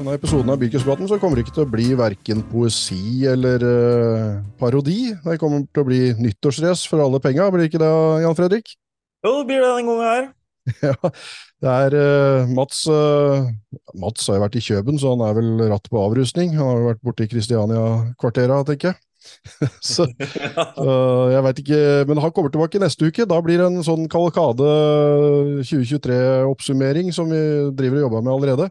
denne episoden av Bilcupspraten så kommer det ikke til å bli verken poesi eller uh, parodi. Det kommer til å bli nyttårsrace for alle penga, blir det ikke det, Jan Fredrik? Jo, det blir det denne gangen her. ja, det er uh, Mats uh, Mats har jo vært i Kjøben, så han er vel ratt på avrusning. Han har jo vært borte i Kristiania-kvartera, tenker jeg. så jeg veit ikke Men han kommer tilbake neste uke. Da blir det en sånn Kavalkade 2023-oppsummering som vi driver og jobber med allerede.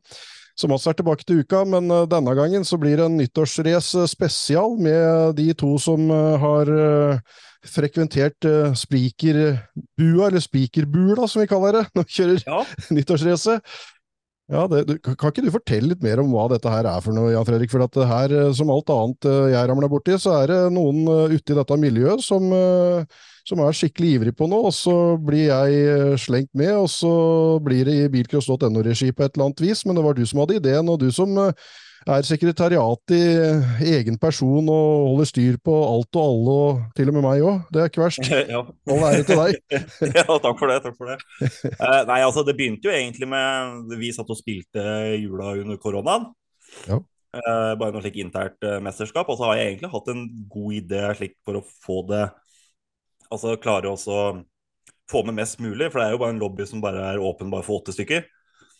Så også er tilbake til uka, men uh, denne gangen så blir det en nyttårsrace spesial med de to som uh, har uh, frekventert uh, Spikerbua, eller Spikerbula som vi kaller det, når vi kjører ja. nyttårsrace. Ja, det, du, Kan ikke du fortelle litt mer om hva dette her er for noe, Jan Fredrik? For at her, som alt annet jeg ramler borti, så er det noen ute i dette miljøet som som er skikkelig ivrig på noe, og så blir jeg eh, slengt med, og så blir det i bilcross.no-regi på et eller annet vis, men det var du som hadde ideen, og du som eh, er sekretariat i eh, egen person og holder styr på alt og alle, og til og med meg òg. Det er ikke verst. Ja. All ære til deg. ja, takk for det. takk for det. Uh, nei, altså, det begynte jo egentlig med Vi satt og spilte jula under koronaen. Ja. Uh, bare noe slik internt uh, mesterskap. Og så har jeg egentlig hatt en god idé slik for å få det altså klare å få med mest mulig. For det er jo bare en lobby som bare er åpen bare for åtte stykker.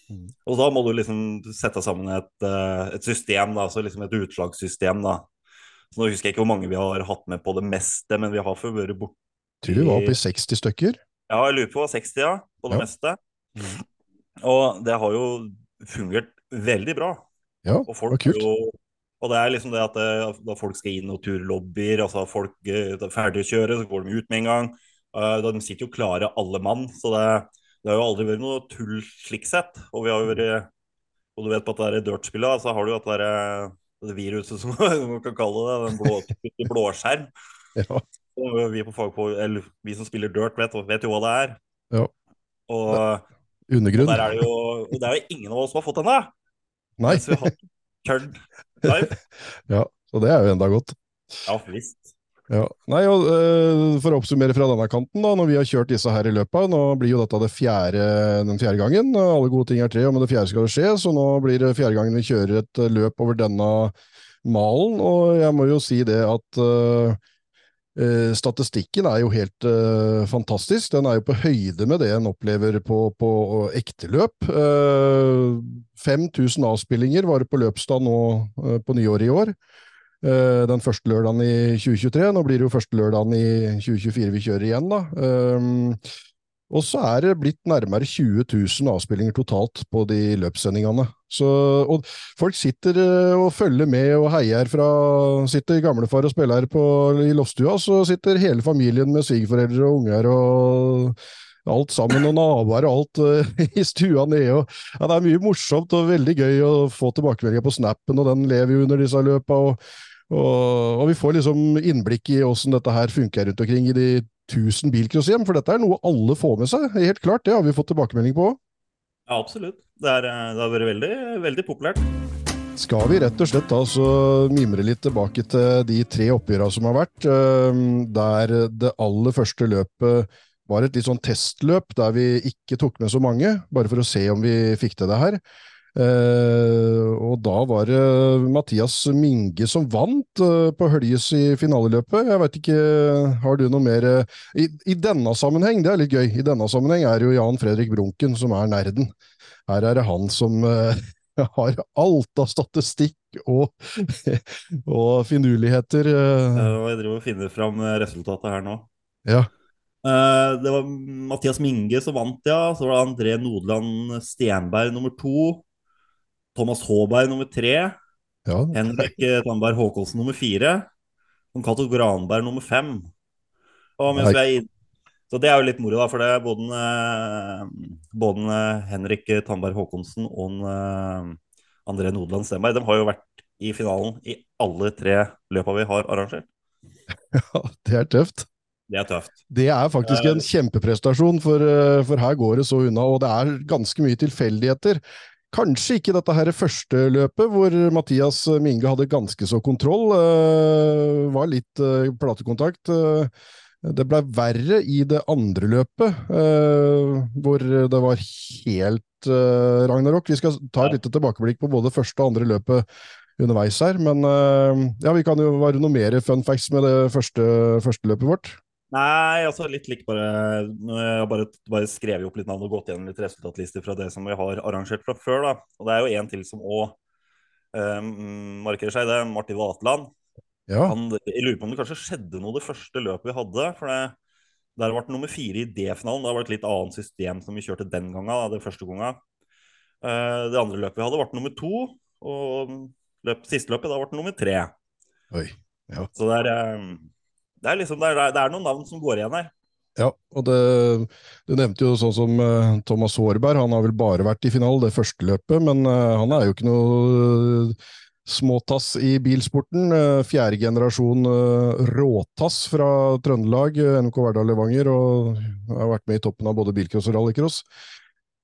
Mm. Og da må du liksom sette sammen et, eh, et system, da, altså liksom et utslagssystem. da. Så Nå husker jeg ikke hvor mange vi har hatt med på det meste, men vi har før vært borti Tror vi var oppe i 60 stykker? Ja, jeg lurer på 60, ja. På det ja. meste. Mm. Og det har jo fungert veldig bra. Ja, og folk det var kult. Jo, og det er liksom det at eh, da folk skal inn og turlobbyer, altså folk eh, er ferdig å kjøre, så går de ut med en gang. Uh, de sitter jo klare, alle mann. Så det, det, har jo aldri vært noe tull slik sett. Og vi har jo vært Og du vet på at det er dirt-spillet, så har du jo at det, det viruset som man kan kalle det, den blå, blåskjerm. Ja. Vi, på fag på, eller, vi som spiller dirt, vet, vet, jo hva det er. Ja. Og, Undergrunn. Og der er det jo det er jo ingen av oss som har fått den, da. Nei. Så vi har live. ja, så det er jo enda godt. Ja, visst. Ja. Nei, og, uh, For å oppsummere fra denne kanten, da, når vi har kjørt disse her i løpet, nå blir jo dette det fjerde, den fjerde gangen. Alle gode ting er tre, og med det fjerde skal det skje, så nå blir det fjerde gangen vi kjører et løp over denne malen. Og jeg må jo si det at uh, statistikken er jo helt uh, fantastisk. Den er jo på høyde med det en opplever på, på ekte løp. Uh, eh, 5000 avspillinger var det på løpsdag nå uh, på nyåret i år. den første lørdagen i 2023. Nå blir det jo første lørdagen i 2024 vi kjører igjen, da. Og så er det blitt nærmere 20 000 avspillinger totalt på de løpssendingene. Så, og folk sitter eh, og følger med og heier fra Sitter gamlefar og spiller på, i loftstua, så sitter hele familien med svigerforeldre og unger og alt sammen, og naboer og alt uh, i stua nede. Og, ja, det er mye morsomt og veldig gøy å få tilbakemeldinger på snappen, og den lever jo under disse løpa. Og, og, og, vi får liksom innblikk i åssen dette her funker rundt omkring i de 1000 bilcrosshjem, for dette er noe alle får med seg. Helt klart, det har vi fått tilbakemelding på. Ja, absolutt. Det, er, eh, det har vært veldig, veldig populært. Skal vi rett og slett da så mimre litt tilbake til de tre oppgjørene som har vært, eh, der det aller første løpet var et litt sånn testløp der vi ikke tok med så mange, bare for å se om vi fikk til det her. Uh, og da var det Mathias Minge som vant uh, på Høljes i finaleløpet. Jeg veit ikke, har du noe mer uh, i, i, denne sammenheng, det er litt gøy, i denne sammenheng er det jo Jan Fredrik Brunken som er nerden. Her er det han som har alt av statistikk og, og finurligheter. Jeg driver og finner fram resultatet her nå. Ja. Det var Mathias Minge som vant, ja. Så var det André Nodeland Stenberg nummer to. Thomas Håberg nummer tre. Ja. Henrik eh, Tandberg Håkonsen nummer fire. Og Cato Granberg nummer fem. Så det er jo litt moro, da, for det er både, eh, både eh, Henrik Tandberg Håkonsen og André Nodeland Stenberg De har jo vært i finalen i alle tre løpa vi har arrangert. Ja, det er tøft. Det er tøft. Det er faktisk en kjempeprestasjon, for, for, her går det så unna. Og det er ganske mye tilfeldigheter. Kanskje ikke dette her første løpet, hvor Mathias Minge hadde ganske så kontroll. Uh, var litt uh, platekontakt. Uh, Det ble verre i det andre løpet, uh, hvor det var helt ragnarok. Vi skal ta et lite tilbakeblikk på både første og andre løpet underveis her, men ja, vi kan jo være noe mer fun facts med det første, første løpet vårt. Nei, altså litt likt bare Jeg har bare, bare skrevet opp litt navn og gått gjennom litt resultatlister fra det som vi har arrangert fra før. da. Og det er jo en til som òg um, markerer seg, det er Martin Vatland. Ja. Han, jeg lurer på om det kanskje skjedde noe det første løpet vi hadde. for det der ble nummer fire i D-finalen. Det var et litt annet system som vi kjørte den gangen. det første gangen. Uh, det andre løpet vi hadde, ble nummer to. Og løp, siste løpet da ble nummer tre. Oi, ja. Så det er, um, det er, liksom, det er, det er noen navn som går igjen her. Ja, og det, Du nevnte jo sånn som uh, Thomas Hårberg. Han har vel bare vært i finalen det første løpet, men uh, han er jo ikke noe småtass i bilsporten. Eh, fjerde generasjon eh, råtass fra Trøndelag, eh, NK Verdal Levanger, og har vært med i toppen av både bilcross og rallycross.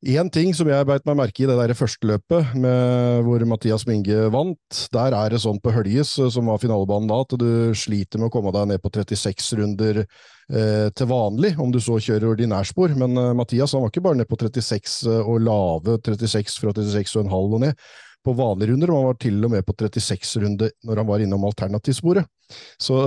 Én ting som jeg beit meg merke i det der første løpet, med, hvor Mathias Minge vant, der er det sånn på Høljes, som var finalebanen da, at du sliter med å komme deg ned på 36 runder eh, til vanlig, om du så kjører ordinærspor. Men eh, Mathias han var ikke bare ned på 36 og lave 36 fra 36,5 og ned på vanlige runder, og han var til og med på 36 runder når han var innom alternativsporet. Så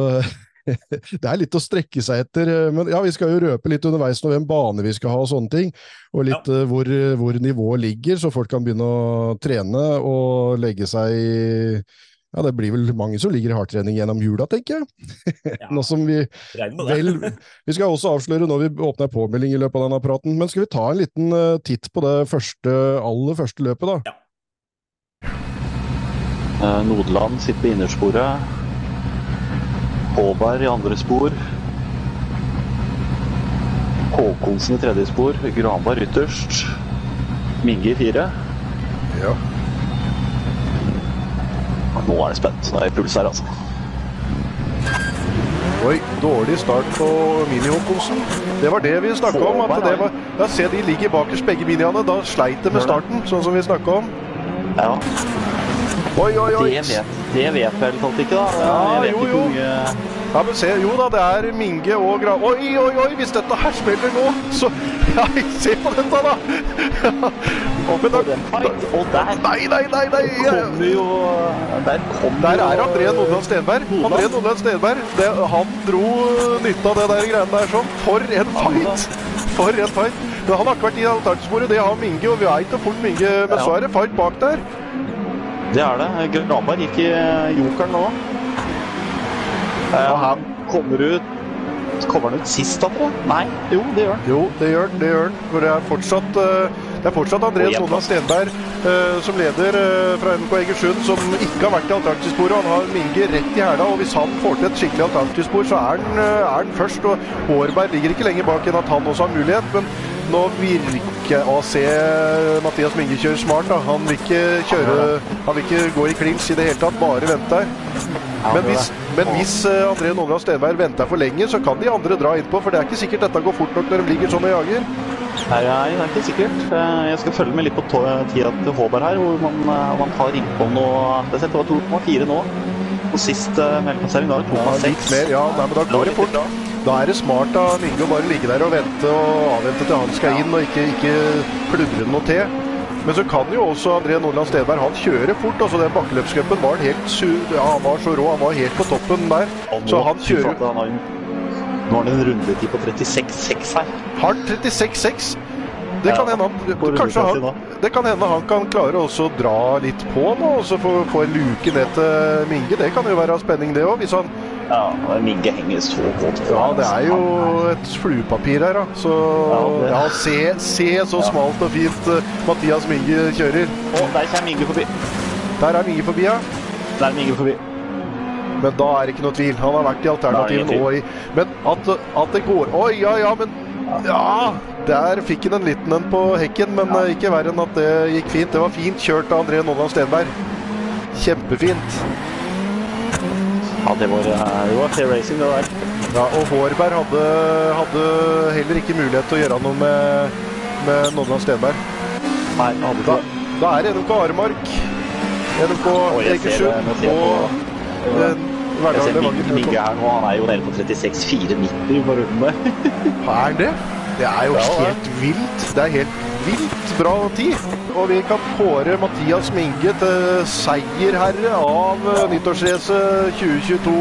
det er litt å strekke seg etter. Men ja, vi skal jo røpe litt underveis nå hvem bane vi skal ha og sånne ting. Og litt ja. uh, hvor, hvor, nivået ligger, så folk kan begynne å trene og legge seg i ja, det blir vel mange som ligger i hardtrening gjennom jula, tenker jeg. Ja, Nå som vi vel Vi skal også avsløre når vi åpner påmelding i løpet av denne praten, men skal vi ta en liten titt på det første, aller første løpet, da? Ja. Eh, Nodeland sitter på innersporet. Håberg i andre spor. Håkonsen i tredje spor. Granberg ytterst. Migge i fire. Ja. Nå er det spent. Nå er det puls her, altså. Oi, dårlig start på Mini-Håkonsen. Det var det vi snakka om. at det var, ja, Se, de ligger bakerst, begge miniene. Da sleit det med starten, sånn som vi snakka om. Ja. Oi, oi, oi. Det vet, det vet vel folk ikke, da. Ja, jo, jo. Ja, men se, jo da, det er Minge og Gra... Oi, oi, oi, hvis dette her smeller nå, så ja, Se på dette, da! og da, og der Nei, nei, nei! nei kommer jo Der kommer Der er André Nordland Stenberg. André Nordland Stenberg, det, han dro nytte av det der greiene der sånn. For en fight! For en fight! Han har ikke vært i alternativsporet, det har Minge, og vi veit hvor fort Minge Men så er det fight bak der. Det er det. Granberg gikk i jokeren nå. Og han kommer ut Kommer han ut sist, da? Nei? Jo, det gjør han. Jo, det gjør han. Det gjør han. For det er fortsatt, eh, det er fortsatt Andreas Nona Stenberg som leder fra NK Egersund, som ikke har vært i alternativsporet. Han har Minge rett i hæla, og hvis han får til et skikkelig alternativspor, så er han, er han først. Og Hårberg ligger ikke lenger bak enn at han også har mulighet. men nå virker AC Mathias Minge kjører smart. Da. Han vil ikke kjøre Han vil ikke gå i klins i det hele tatt, bare vente her. Men hvis, men hvis eh, André Nordland Stenberg venter for lenge, så kan de andre dra innpå. For det er ikke sikkert dette går fort nok når de ligger sånn og jager. Nei, det er ikke sikkert. Eh, jeg skal følge med litt på tida til Håberg her, hvor man, eh, man tar innpå noe Det var 2,4 nå. Og sist mellomplassering da var det 2,6. Ja, ja. Men da går det fort. Da er det smart av Mygge å bare ligge der og vente og avvente til han skal inn, og ikke, ikke pludre noe til. Men så kan jo også André Nordland Stenberg han kjøre fort. altså Den bakkeløpscupen var helt ja, han var så rå. Han var helt på toppen der. Så han kjører Nå har han en rundetid på 36,6 her. Har han 36,6? Det kan, hende han, kanskje han, det kan hende han kan klare å dra litt på nå, og så få, få en luke ned til Minge. Det kan jo være spenning, det òg. Hvis han ja, Minge henger så godt på. Ja, det er jo et fluepapir her, da. Så ja, se, se, så smalt og fint uh, Mathias Minge kjører. Og der kommer Minge forbi. Der er Minge forbi, ja. Der er Minge forbi. Men da er det ikke noe tvil. Han har vært i alternativen òg i Men at, at, det går Oi, ja, ja, men Ja! Der fikk han en liten en på hekken, men ja. ikke verre enn at det gikk fint. Det var fint kjørt av André Nolland Stenberg. Kjempefint. Ja, det var, det var fair racing, det der. Ja, og Hårberg hadde, hadde, heller ikke mulighet til å gjøre noe med, med Nolland Stenberg. Nei, hadde da, da er det NOK Aremark, NOK Egersund og Jeg ser Mygge, her nå, han er jo nede på 36,490 på rundene. Er det? Det er jo helt vilt. Det er helt vilt bra tid. Og vi kan kåre Mathias Minge til seierherre av nyttårsracet 2022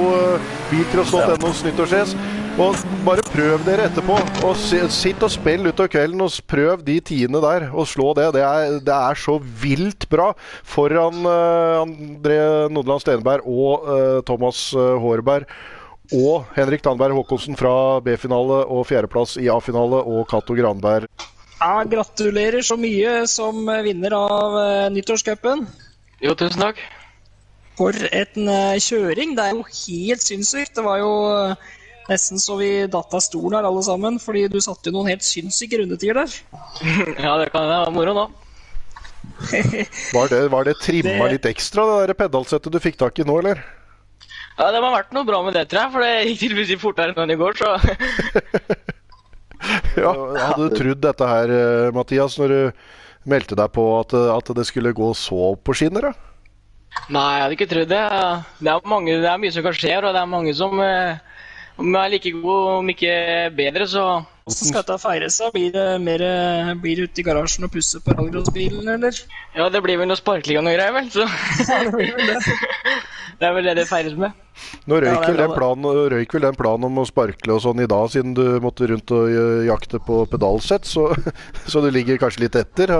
Bilcross.nos nyttårsrace. Og bare prøv dere etterpå. og Sitt og spill utover kvelden og prøv de tiende der og slå det. Det er, det er så vilt bra foran uh, André Nodeland Stenberg og uh, Thomas Hårberg. Og Henrik Danberg Håkonsen fra B-finale og fjerdeplass i A-finale, og Cato Granberg. Ja, gratulerer så mye som vinner av uh, nyttårscupen. Jo, tusen takk. For en kjøring. Det er jo helt sinnssykt. Det var jo Nesten så vi datt av stolen her alle sammen, fordi du satte jo noen helt sinnssyke rundetider der. ja, det kan være moro nå. var, det, var det trimma det... litt ekstra, det der pedalsettet du fikk tak i nå, eller? Ja, det må ha vært noe bra med det, tror jeg, for det gikk tydeligvis fortere enn i går, så ja. Hadde du trodd dette her, eh, Mathias, når du meldte deg på at, at det skulle gå så på skinner? da? Nei, jeg hadde ikke trodd det. Det er, mange, det er mye som kan skje, og det er mange som eh, om jeg er like god, om ikke bedre, så Hvordan skal dette feires? da? Blir det mer blir det ute i garasjen og pusse på rallycrossbilen, eller? Ja, det blir vel noe sparkling og noe greier, vel. Så. det, er vel det det feires med. Nå røyk, ja, vel den planen, røyk vel den planen om å sparkle og sånn i dag, siden du måtte rundt og jakte på pedalsett, så, så du ligger kanskje litt etter?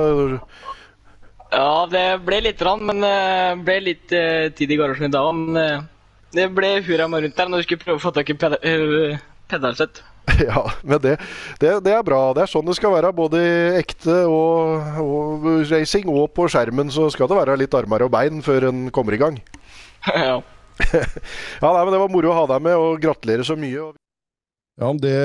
Ja, det ble litt, men det eh, ble litt uh, tid i garasjen i dag. men... Uh, det ble hurra meg rundt der når du skulle prøve å få tak i eh, pedalsett. Ja, men det, det, det, er bra. Det er sånn det skal være. Både i ekte og, og, racing og på skjermen så skal det være litt armer og bein før en kommer i gang. ja. ja, nei, men Det var moro å ha deg med, og gratulerer så mye. Ja, det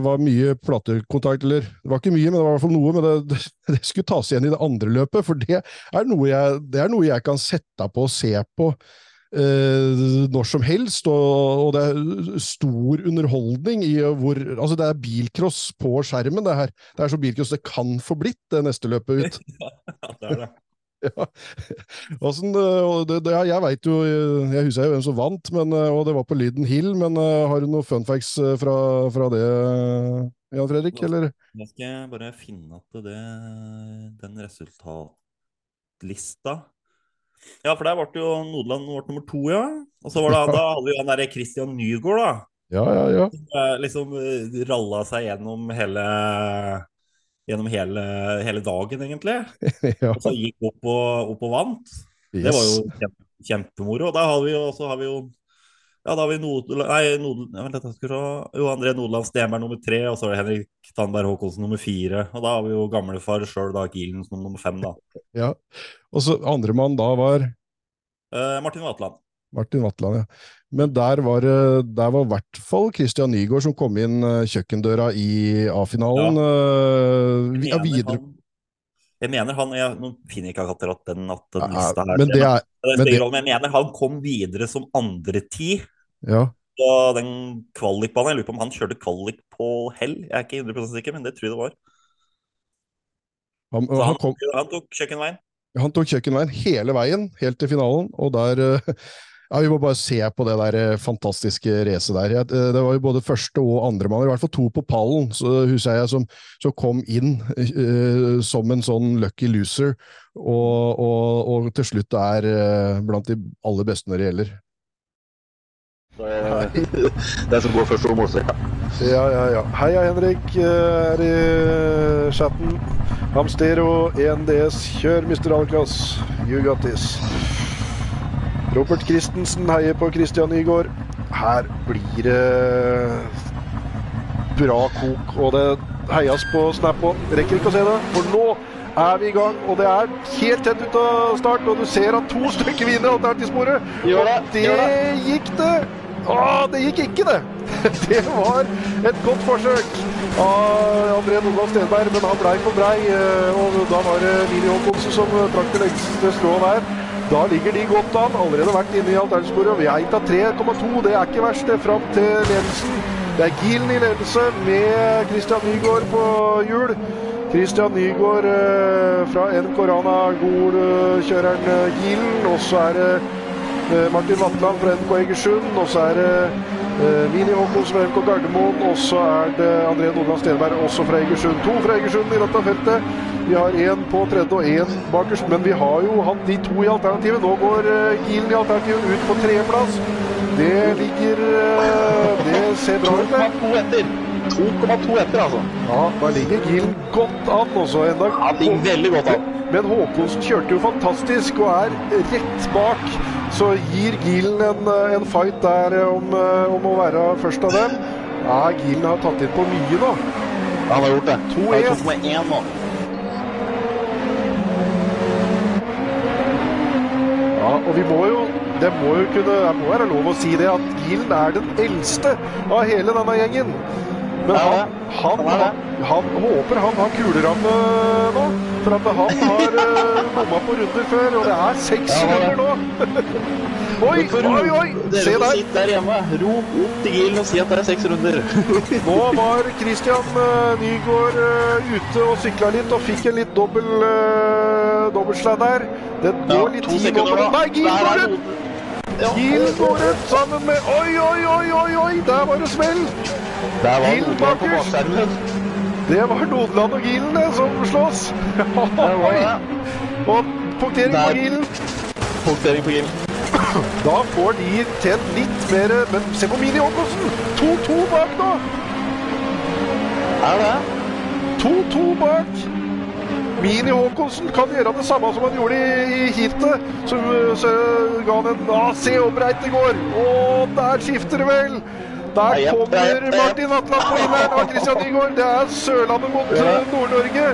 var mye platekontakt, eller Det var ikke mye, men det var i hvert fall noe. Men det, det, skulle tas igjen i det andre løpet, for det er noe jeg, det er noe jeg kan sette på og se på eh, når som helst, og, og, det er stor underholdning i hvor Altså, det er bilcross på skjermen, det her. Det er så bilcross det kan få blitt, det neste løpet ut. ja, det er det. Ja. Hvordan, det, det, jeg veit jo Jeg husker jo hvem som vant, men, og det var på Lyden Hill. Men har du noen funfacts fra, fra det, Jan Fredrik? Eller? Jeg skal bare finne at det, den resultatlista ja, for der ble jo Nodeland nummer to, ja. Og så var det, da hadde vi han derre Christian Nygaard, da. Ja, ja, ja. Som liksom eh, ralla seg gjennom hele Gjennom hele, hele dagen, egentlig. ja. Og så gikk opp og, opp og vant. Yes. Det var jo kjempe, kjempemoro. Da har vi jo, også har vi jo ja, da har vi nei, Nodland, jo, André Nodeland er nummer tre, og så er det Henrik Tandberg Håkonsen nummer fire. Og da har vi jo gamlefar sjøl, da, Gilen som nummer fem, da. Ja, Og så andremann da var eh, Martin Vatland. Martin Vatland, ja. Men der var det i hvert fall Christian Nygaard som kom inn uh, kjøkkendøra i A-finalen. Ja. Uh, ja, videre han, jeg mener han jeg, Nå finner jeg ikke akkurat den, at den lista her. Men det er, men, det, men jeg mener han kom videre som andre ti. Ja. Og den kvalikbanen, Jeg lurer på om han kjørte kvalik på hell. Jeg er ikke 100 sikker, men det tror jeg det var. Han, han, han, kom, han tok kjøkkenveien? Han tok kjøkkenveien hele veien, helt til finalen. Og der Ja, Vi må bare se på det der eh, fantastiske racet der. Eh, det var jo både første og andre mann, i hvert fall to på pallen, så husker jeg, som, som kom inn uh, som en sånn lucky loser, og, og, og til slutt er uh, blant de aller beste når det gjelder. Det som går først over målstreka. Ja, ja, ja. Heia Henrik er i chatten. Hamstero 1DS, kjør Mr. Alcas. You got this. Robert Christensen heier på Christian Nygaard. Her blir det bra kok, og det heias på Snap òg. Rekker ikke å se det, for nå er vi i gang. Og det er helt tett ut av start, og du ser at to stykker vinner alternativsporet. Og det gikk det! Å, det gikk ikke, det! Det var et godt forsøk av André Nordland Stenberg, men han blei for brei. Eh, og da var det Mini Håkonsen som trakk det lengste strået der. Da ligger de godt an. Allerede vært inne i alternativsporet. Vi er av 3,2. Det er ikke verst, det. Fram til ledelsen. Det er Gilen i ledelse med Christian Nygaard på hjul. Christian Nygaard eh, fra NK Rana Gol-kjøreren eh, Gilen. Og så er det Eh, Martin Vatland fra NK Egersund. Og så er det eh, Mini Håkonsen fra NK Gardermoen. Og så er det André Nordland Stenberg, også fra Egersund. To fra Egersund i dette feltet. Vi har én på tredje og én bakerst, men vi har jo hatt de to i alternativet. Nå går Gilen i alternativet ut på tredjeplass. Det ligger uh, Det ser bra ut. 2,2 etter. 2,2 etter, altså. Ja, da ligger Gilen godt an også. Enda. Han ligger veldig godt an. Men Håkonsen kjørte jo fantastisk og er rett bak. Så gir Gilen en, en fight der om, om, å være først av dem. Ja, Gilen har tatt inn på mye nå. Ja, han har gjort det. 2,1 nå. Ja, og vi må jo det må jo kunne, det må være lov å si det, at Gilen er den eldste av hele denne gjengen. Men han, han, han, han håper han har kuleramme nå. For at han har uh, bomma på runder før, og det er seks runder nå. oi, oi, oi! Se der. Sitt der hjemme. Rop opp til Gilen og si at det er seks runder. nå var Christian uh, Nygaard uh, ute og sykla litt og fikk en litt dobbel dobbeltslag der. Det går Ja, litt tid men- Nei, Gil går ut! Gil går ut sammen med Oi, oi, oi, oi, oi! Der var det smell! Der var Gil bakerst. Det var Nodeland og Gilen det, som slåss. Var. Og punktering på. Gilen. Punktering på Gilen. Da får de tjent litt mer Men se på Mini Håkonsen! 2-2 bak nå! Er det? 2-2 bak. Mini Haakonsen kan gjøre det samme som han gjorde i, i heatet. Som så ga han en ah, Se hvor breit det går! Og der skifter det vel! Der kommer. Martin Atland på inneren av Christian Nygaard. Det er Sørlandet mot eh, Nord-Norge.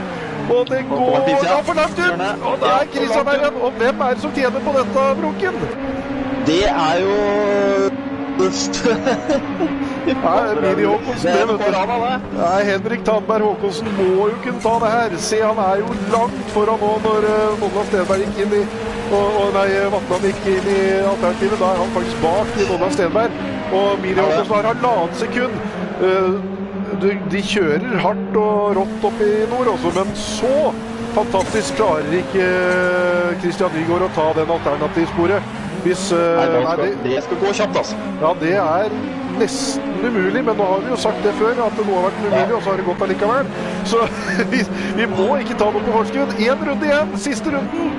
Og det går da for langt ut! Og det er Christian her igjen. Og hvem er det som tjener på dette, Brokken? Det er jo det. Nei, Henrik Tandberg Håkonsen må jo kunne ta det her. Se, han er jo langt foran nå når uh, Stenberg gikk inn i og, og nei, Vatland gikk inn i alternativet. Da er han faktisk bak i Nodland Stenberg. Og Mini Håkonsen har halvannet sekund. Uh, de, de kjører hardt og rått opp i nord også, men så fantastisk klarer ikke uh, Christian Nygaard å ta den alternativsporet. Hvis uh, Nei, det nei, det, det skal gå kjapt, altså. ja, det er nesten umulig, men nå har vi jo sagt det før, at det nå har vært umulig, og så har det gått allikevel. Så vi, vi må ikke ta noe på forskudd. Én runde igjen, siste runden.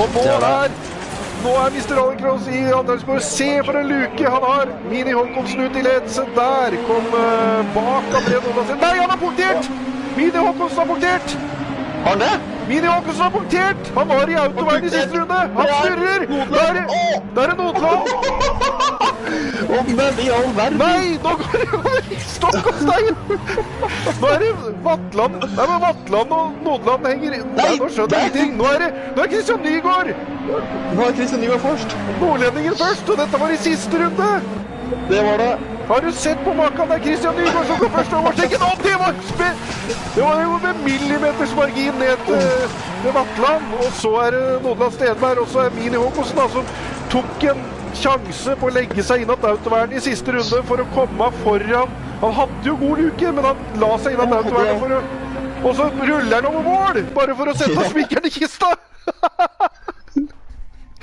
Og nå er nå er Mr. Allencross i Andelsborg. Se for en luke han har! Mini Håkonsen ut i ledelse. Der kom uh, bak André Nordlandsen. Nei, han har punktert! Mini Håkonsen har punktert! Har han det? Mini Håkonsen har punktert! Han var i autoveien i siste runde! Han er snurrer! Der er det, Notland! Hvem i all verden! Nei, nå går det over stokk og stein! Nå er det Vatland Nei, men Vatland og Nodeland henger Nei, nå skjønner jeg ingenting. Nå er det Nå er Christian Nygaard! Nå er Christian Nygaard først. Nordlendingen først, og dette var i siste runde! Det var det. Har du sett på maken? Det er Christian Nygaard som går først over streken! Å, det var. Det var jo med millimeters margin ned til, til Vatland. Og så er det Nodeland Stenberg, og så er Mini Håkonsen, da, som tok en sjanse på å legge seg inn at autoverden i siste runde for å komme foran. Han hadde jo god luke, men han la seg inn at autoverden for å Og så ruller han over mål! Bare for å sette spikeren i kista!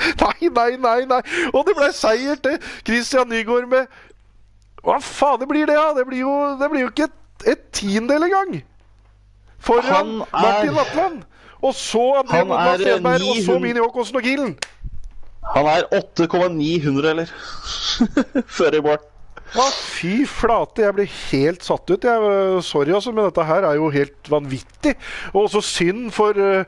Nei, nei, nei, nei. Og det ble seier til Christian Nygaard med Hva faen det blir det, da? Det blir jo, det blir jo ikke et, et tiendedel engang. Foran er- Martin Vatland. Og så André Nordland er og så Mini Håkonsen og Gilen. Han er 8,900, eller? Før i mål. Å, fy flate, jeg blir helt satt ut. Jeg, sorry, altså, men dette her er jo helt vanvittig. Og også synd for, eh,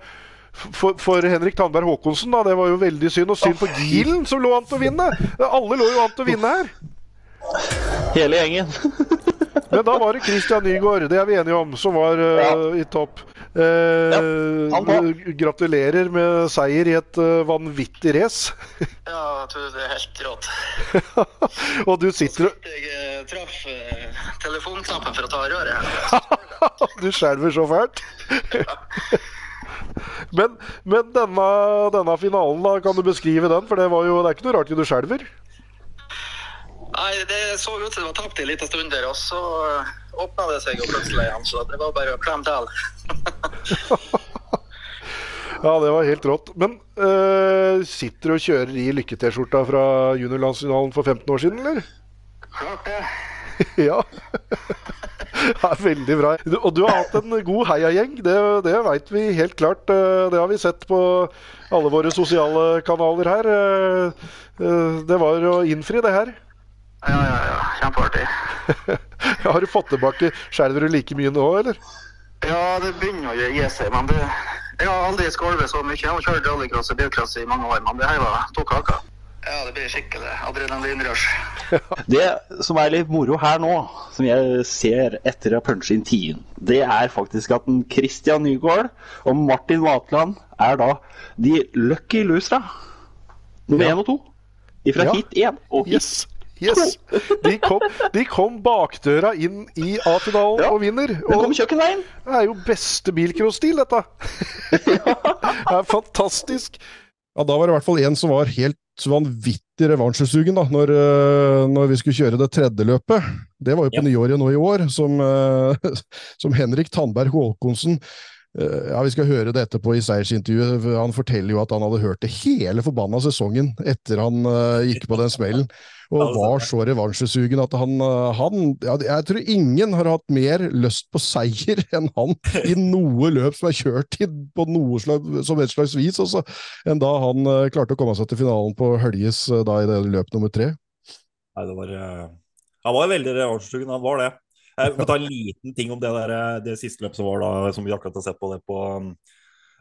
for, for Henrik Tandberg Håkonsen. da, Det var jo veldig synd. Og synd for Gilen, som lå an til å vinne. Alle lå jo an til å vinne her. Hele gjengen. Men da var det Christian Nygaard, det er vi enige om, som var uh, Ja. i topp. Eh, han var. gratulerer med seier i et uh, vanvittig race. Ja, du, det er helt rått. og du sitter og Jeg traff telefonknappen for å ta røret. Du skjelver så fælt. men men denne, denne finalen, da, kan du beskrive den? For det, var jo, det er ikke noe rart du skjelver. Nei, det så ut som det var tapt en liten stund der, og så eh, åpna det seg jo plutselig igjen. Så det var bare å klemme til. Ja, det var helt rått. Men uh, sitter du og kjører i lykke-T-skjorta fra juniorlandsfinalen for 15 år siden, eller? Klart det. ja. Det er veldig bra. Og du har hatt en god heiagjeng, det, det veit vi helt klart. Eh, det har vi sett på alle våre sosiale kanaler her. Det var å innfri, det her. Ja, ja, ja. Kjempeartig. har du fått tilbake Skjelver du like mye nå, eller? Ja, det begynner å gi seg. Men det, jeg har aldri skolvet så mye. Jeg har kjørt rallycross og bilcross i mange år, men det her var to kaker. Ja, det blir skikkelig adrenalinrush. det som er litt moro her nå, som jeg ser etter å punche inn tiden, det er faktisk at Christian Nygaard og Martin Vatland er da de lucky losera. Nummer én ja. og to. Fra ja. hit én og hit yes. Yes. De kom, de kom, bakdøra inn i A-finalen ja, og vinner. Og kom kjøkkenveien. Det er jo beste bilcross-stil, dette. det er fantastisk. Ja, Da var det i hvert fall en som var helt vanvittig revansjesugen da, når, eh, når, vi skulle kjøre det tredje løpet. Det var jo på ja. nyåret nå i år, som, eh, som Henrik Tandberg Håkonsen ja, Vi skal høre det etterpå i seiersintervjuet. Han forteller jo at han hadde hørt det hele forbanna sesongen etter han uh, gikk på den smellen og var så revansjesugen at han, eh, han ja, Jeg tror ingen har hatt mer lyst på seier enn han i noe løp som er kjørt i, på noe slags, som et slags vis, også, enn da han uh, klarte å komme seg til finalen på Høljes uh, da i det løp nummer tre. Nei, det var Han var veldig revansjesugen, han var det. Jeg må ta en liten ting om det, der, det siste løpet som var da, som vi akkurat har sett på det på, um,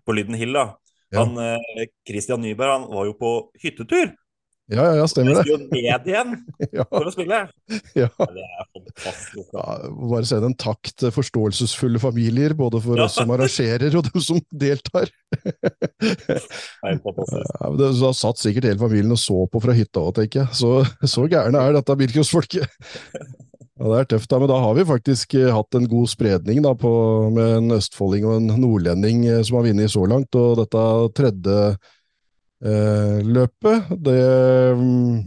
på Lyden Hill. da. Han, ja. Christian Nyberg han var jo på hyttetur. Ja, ja, ja, stemmer det. Jo ned igjen ja. for å spille. Ja. Det er fantastisk. Ja, bare send en takk til forståelsesfulle familier, både for ja. oss som arrangerer og dem som deltar. Ja, det har satt sikkert hele familien og så på fra hytta òg, tenker jeg. Så, så gærne er dette bilcrossfolket. Ja, det er tøft, da, men da har vi faktisk eh, hatt en god spredning da, på, med en østfolding og en nordlending eh, som har vunnet så langt. Og dette tredje Eh, løpet. Det mm,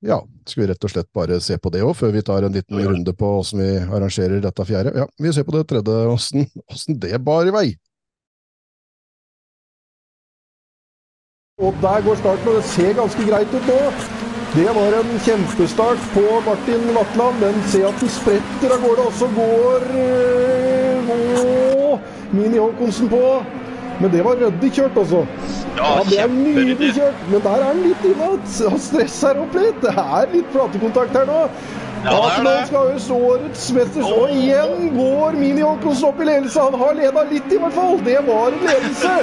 ja, skal vi rett og slett bare se på det òg, før vi tar en liten ja. runde på åssen vi arrangerer dette fjerde. Ja, vi ser på det tredje, åssen det bar i vei. Og der går starten, og det ser ganske greit ut nå. Det var en kjempestart på Martin Vatland. Den se at den spretter av gårde, og så går øh, Mini Håkonsen på. Men det var ryddig kjørt, altså. Ja, det er nydelig kjørt. Men der er han litt inne. Han stresser opp litt. Det er litt platekontakt her nå. Ja, det er skal jo årets mester. Og igjen går Mini Håkonsen opp i ledelse. Han har leda litt, i hvert fall. Det var en ledelse.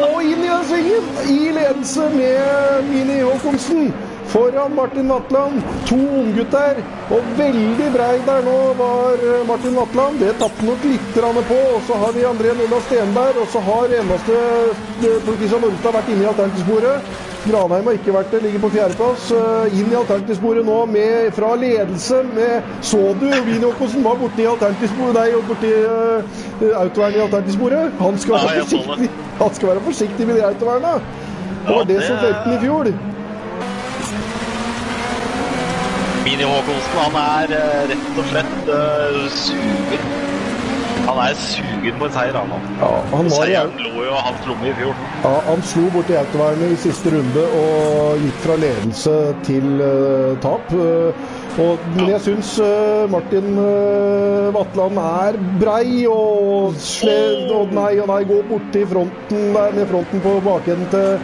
Og inn i den svingen. I ledelse med Mini Håkonsen foran Martin Vatland. To unggutter. Og veldig brei der nå var Martin Vatland. Det tapte nok litt på. Og så har vi André Nilla Stenberg. Og så har eneste Kristian Norstad vært inne i alternativsporet. Granheim har ikke vært det, ligger på fjerdeplass. Eh, inn i alternativsporet nå med, fra ledelse med Så du Vini var borti alternativsporet Nei, borti uh, autovernet i alternativsporet? Han skal være forsiktig Han skal være forsiktig med de autovernene. Det var det som felte i fjor. Mini Håkonsen han er uh, rett og slett uh, sugen. Han er sugen på en seier, han. Ja, han var, Seieren lå jo hans lomme i fjor. Ja, han slo borti autovernet i siste runde og gikk fra ledelse til uh, tap. Og, men jeg syns uh, Martin uh, Vatland er brei og, sled, og nei og nei, går borti fronten der med fronten på bakenden til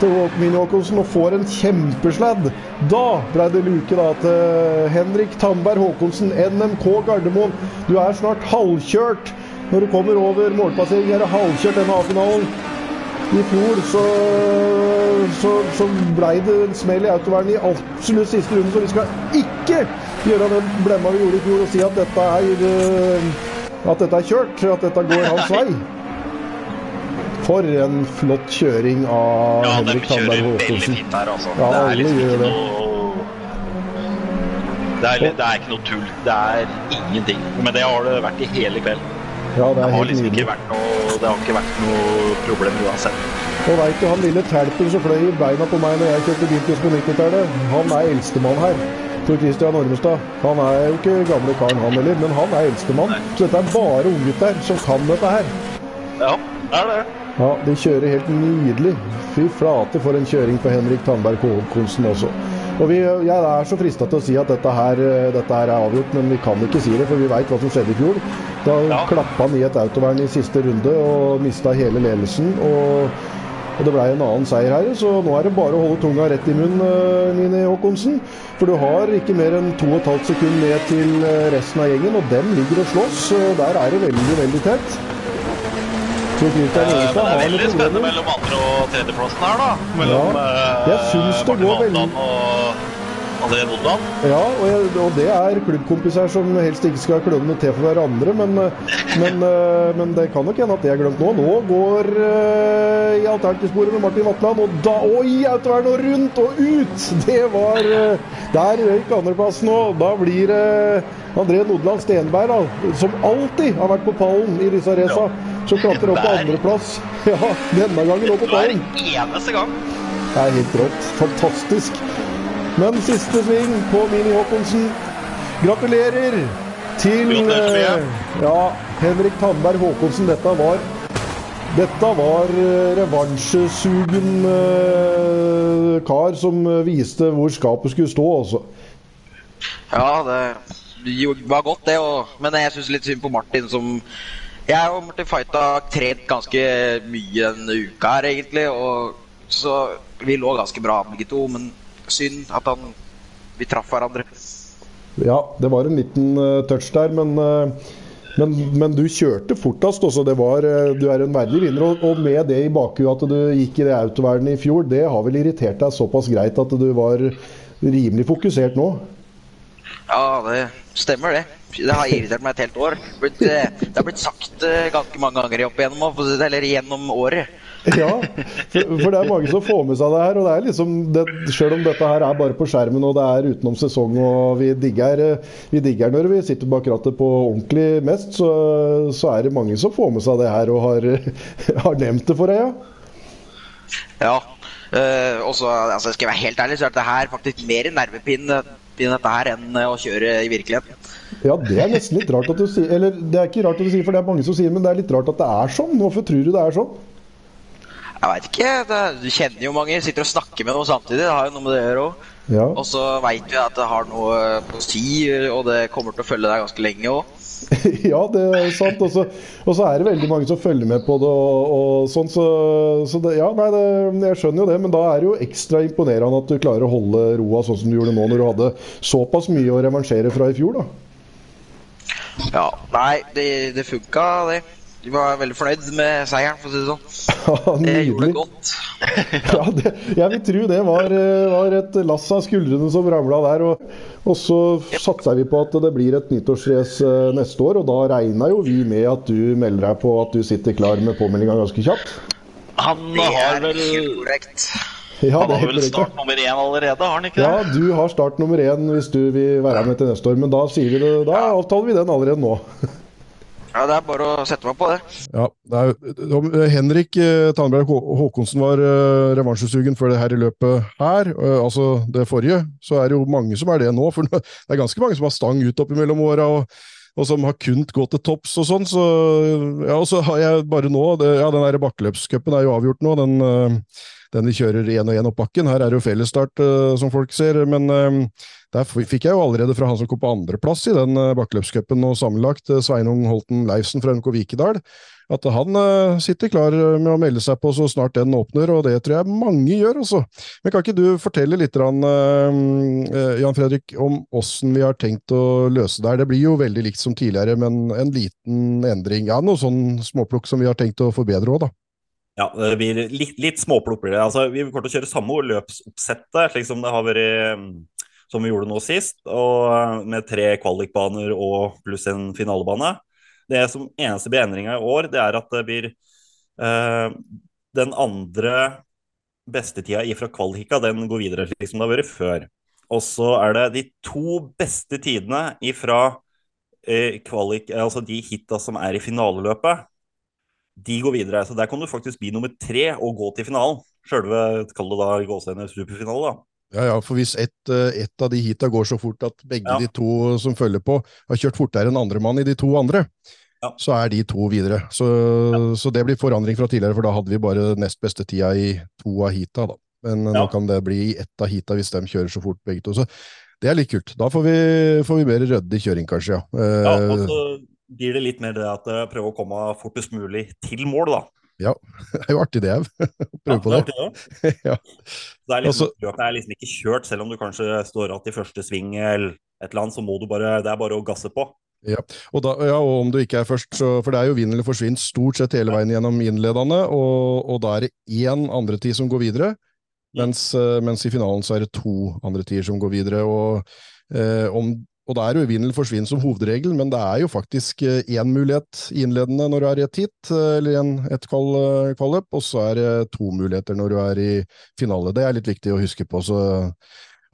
til Mini Håkonsen og får en kjempesladd. Da ble det luke da til Henrik Tandberg Håkonsen, NMK Gardermoen. Du er snart halvkjørt. Når du kommer over målpassering, er det halvkjørt denne A-finalen. I fjor så, så, så blei det en smell i autovernet i absolutt siste runde, så vi skal ikke gjøre den blemma vi gjorde i fjor og si at dette er, eh, at dette er kjørt, at dette går hans vei. For en flott kjøring av ja, Henrik Tandberg Håkonsen. Altså. Ja, det er liksom ikke noe det er, det er, ikke noe tull. Det er ingenting. Men det har det vært i hele kveld. Ja, det, det, har liksom ikke vært noe, det har ikke vært noe problem uansett. Og veit du, han lille telpen som fløy i beina på meg når jeg kjørte bilcross på 90-tallet, han er eldstemann her. Tor Christian Ormestad. Han er jo ikke gamle karen, han heller, men han er eldstemann. Så dette er bare unggutter som kan dette her. Ja, det er det. Ja, de kjører helt nydelig. Fy flate for en kjøring på Henrik Tandberg Konsen også. Og vi, Jeg er så frista til å si at dette her, dette her, er avgjort, men vi kan ikke si det, for vi veit hva som skjedde i fjor. Da ja. klappa han i et autovern i siste runde og mista hele ledelsen. og og det blei en annen seier her, så nå er det bare å holde tunga rett i munnen, Mini Håkonsen. For du har ikke mer enn 2 12 sekunder ned til resten av gjengen, og dem ligger og slåss. Der er det veldig, veldig tett. Ingestad eh, Men det er veldig spennende mellom andre- og tredjeplassen her, da. Mellom ja, jeg det Martin går veldig... og André Nodland. Ja, og, jeg, og, det er klubbkompiser som helst ikke skal kløne til for hverandre. Men, men, eh, men, det kan nok hende at det er glemt nå. Nå går uh, i alternativsporet med Martin Vatland, og da Oi, autovern og rundt og ut! Det var uh, Der røyk andreplassen nå. Da blir det uh, André Nodland Stenberg, da, som alltid har vært på pallen i disse raca, som klatrer opp på andreplass. Ja, denne gangen opp på pallen. Hver eneste gang. Det er helt rått. Fantastisk. Men siste sving på Mini Håkonsen. Gratulerer til eh, ja, Henrik Tandberg Håkonsen. Dette var dette var eh, revansjesugen uh, kar som viste hvor skapet skulle stå, altså. Ja, det var godt, det. Og, men jeg syns litt synd på Martin, som Jeg og Martin Fighta trent ganske mye denne uka her, egentlig. Og så vi lå ganske bra begge to, men synd at han, vi traff hverandre. Ja, det var en liten uh, touch der, men, uh, men, men, du kjørte fortest. Også. Var, uh, du er en verdig vinner. Og, og, med det i bakhuet at du gikk i det autovernet i fjor, det har vel irritert deg såpass greit at du var rimelig fokusert nå? Ja, det stemmer det. Det har irritert meg et helt år. Det har blitt sagt ganske mange ganger opp igjennom, eller gjennom året. Ja, for, det er mange som får med seg det her. og det er liksom, det, Selv om dette her er bare på skjermen og det er utenom sesong og vi digger, vi digger når vi sitter bak rattet på ordentlig mest, så, så, er det mange som får med seg det her og har, har nevnt det for deg, ja. Ja. Uh, og så altså, skal jeg være helt ærlig, så er dette her faktisk mer nervepinn dette her enn å kjøre i virkeligheten. Ja, det er nesten litt rart at du sier Eller det er ikke rart at du sier, for det er mange som sier, men det er litt rart at det er sånn. Hvorfor tror du det er sånn? Jeg veit ikke. Du kjenner jo mange. Sitter og snakker med noen samtidig. Det har jo noe med det å gjøre òg. Ja. Og så veit vi at det har noe å si, og det kommer til å følge deg ganske lenge òg. ja, det er sant. Og så, er det veldig mange som følger med på det. og, og sånn, så, så det, ja, nei, det, Jeg skjønner jo det, men da er det jo ekstra imponerende at du klarer å holde roa sånn som du gjorde nå, når du hadde såpass mye å revansjere fra i fjor. da. Ja, nei, det, det funka, det. De var veldig fornøyd med seieren, for å si det sånn. Ja, det gjorde det godt. ja, det, jeg vil tro det var, eh, var et lass av skuldrene som ramla der. Og, og så satser vi på at det blir et nyttårsrace eh, neste år, og da regna jo vi med at du melder deg på at du sitter klar med påmeldinga ganske kjapt. Han har vel korrekt. Ja, han har vel start nummer én allerede, har han ikke det? Ja, du har start nummer én hvis du vil være med til neste år. Men da, sier vi det, da avtaler vi den allerede nå. Ja, Det er bare å sette meg på det. Ja, det Henrik eh, Tandberg Håkonsen var uh, revansjesugen før det her i løpet her, uh, altså det forrige. Så er det jo mange som er det nå. For det er ganske mange som har stang ut oppimellom åra. Og, og som har kunnet gå til topps og sånn. Så, ja, og så har jeg bare nå det, Ja, den der bakkeløpscupen er jo avgjort nå. Den, den vi kjører én og én opp bakken. Her er det jo fellesstart, som folk ser. Men der fikk jeg jo allerede fra han som kom på andreplass i den uh, bakkeløpscupen og sammenlagt, Sveinung Holten Leifsen fra NK Vikedal, at han sitter klar med å melde seg på så snart den åpner, og det tror jeg mange gjør, også. Men kan ikke du fortelle litt, Jan Fredrik, om åssen vi har tenkt å løse det her? Det blir jo veldig likt som tidligere, men en liten endring. Ja, noe sånn småplukk som vi har tenkt å forbedre òg, da. Ja, det blir litt, litt småplukk. Altså, vi kommer til å kjøre samme løpsoppsettet, slik som det har vært som vi gjorde nå sist, og eh, med tre kvalikbaner og pluss en finalebane. Det som eneste blir endringa i år, det er at det blir eh, den andre bestetida ifra kvalika, den går videre slik som det har vært før. Og så er det de to beste tidene ifra eh, kvalik, altså de hita som er i finaleløpet, de går videre. Så der kan du faktisk bli nummer tre og gå til finalen. Sjølve, kall det da gåsehudene superfinale, da. Ja, ja, for hvis ett eh, et av de heata går så fort at begge ja. de to som følger på, har kjørt fortere enn andremann i de to andre, ja. så er de to videre. Så, ja. så, det blir forandring fra tidligere, for da hadde vi bare nest beste tida i to av heata. da. Men nå kan det bli i ett av heata hvis de kjører så fort begge to. Så det er litt kult. Da får vi, får vi mer ryddig kjøring, kanskje, ja. ja og så blir det litt mer det at prøve å komme fortest mulig til mål, da. Ja, det er jo artig det òg. Prøve på det. ja. det er liksom, Det er liksom ikke kjørt, selv om du kanskje står igjen i første sving eller et eller annet, så må du bare, det er bare å gasse på. Ja. Og, da, ja, og om du ikke er først, så, for det er jo vinn eller forsvinn stort sett hele veien gjennom innledende, og, og da er det én andre tid som går videre, mens, eh, mens, i finalen så er det to andre tider som går videre. og eh, om og det er jo vinn eller forsvinn som hovedregel, men det er jo faktisk én eh, mulighet innledende når du er i et hit, eh, eller en, et kvalløp, og så er det to muligheter når du er i finale. Det er litt viktig å huske på. Så,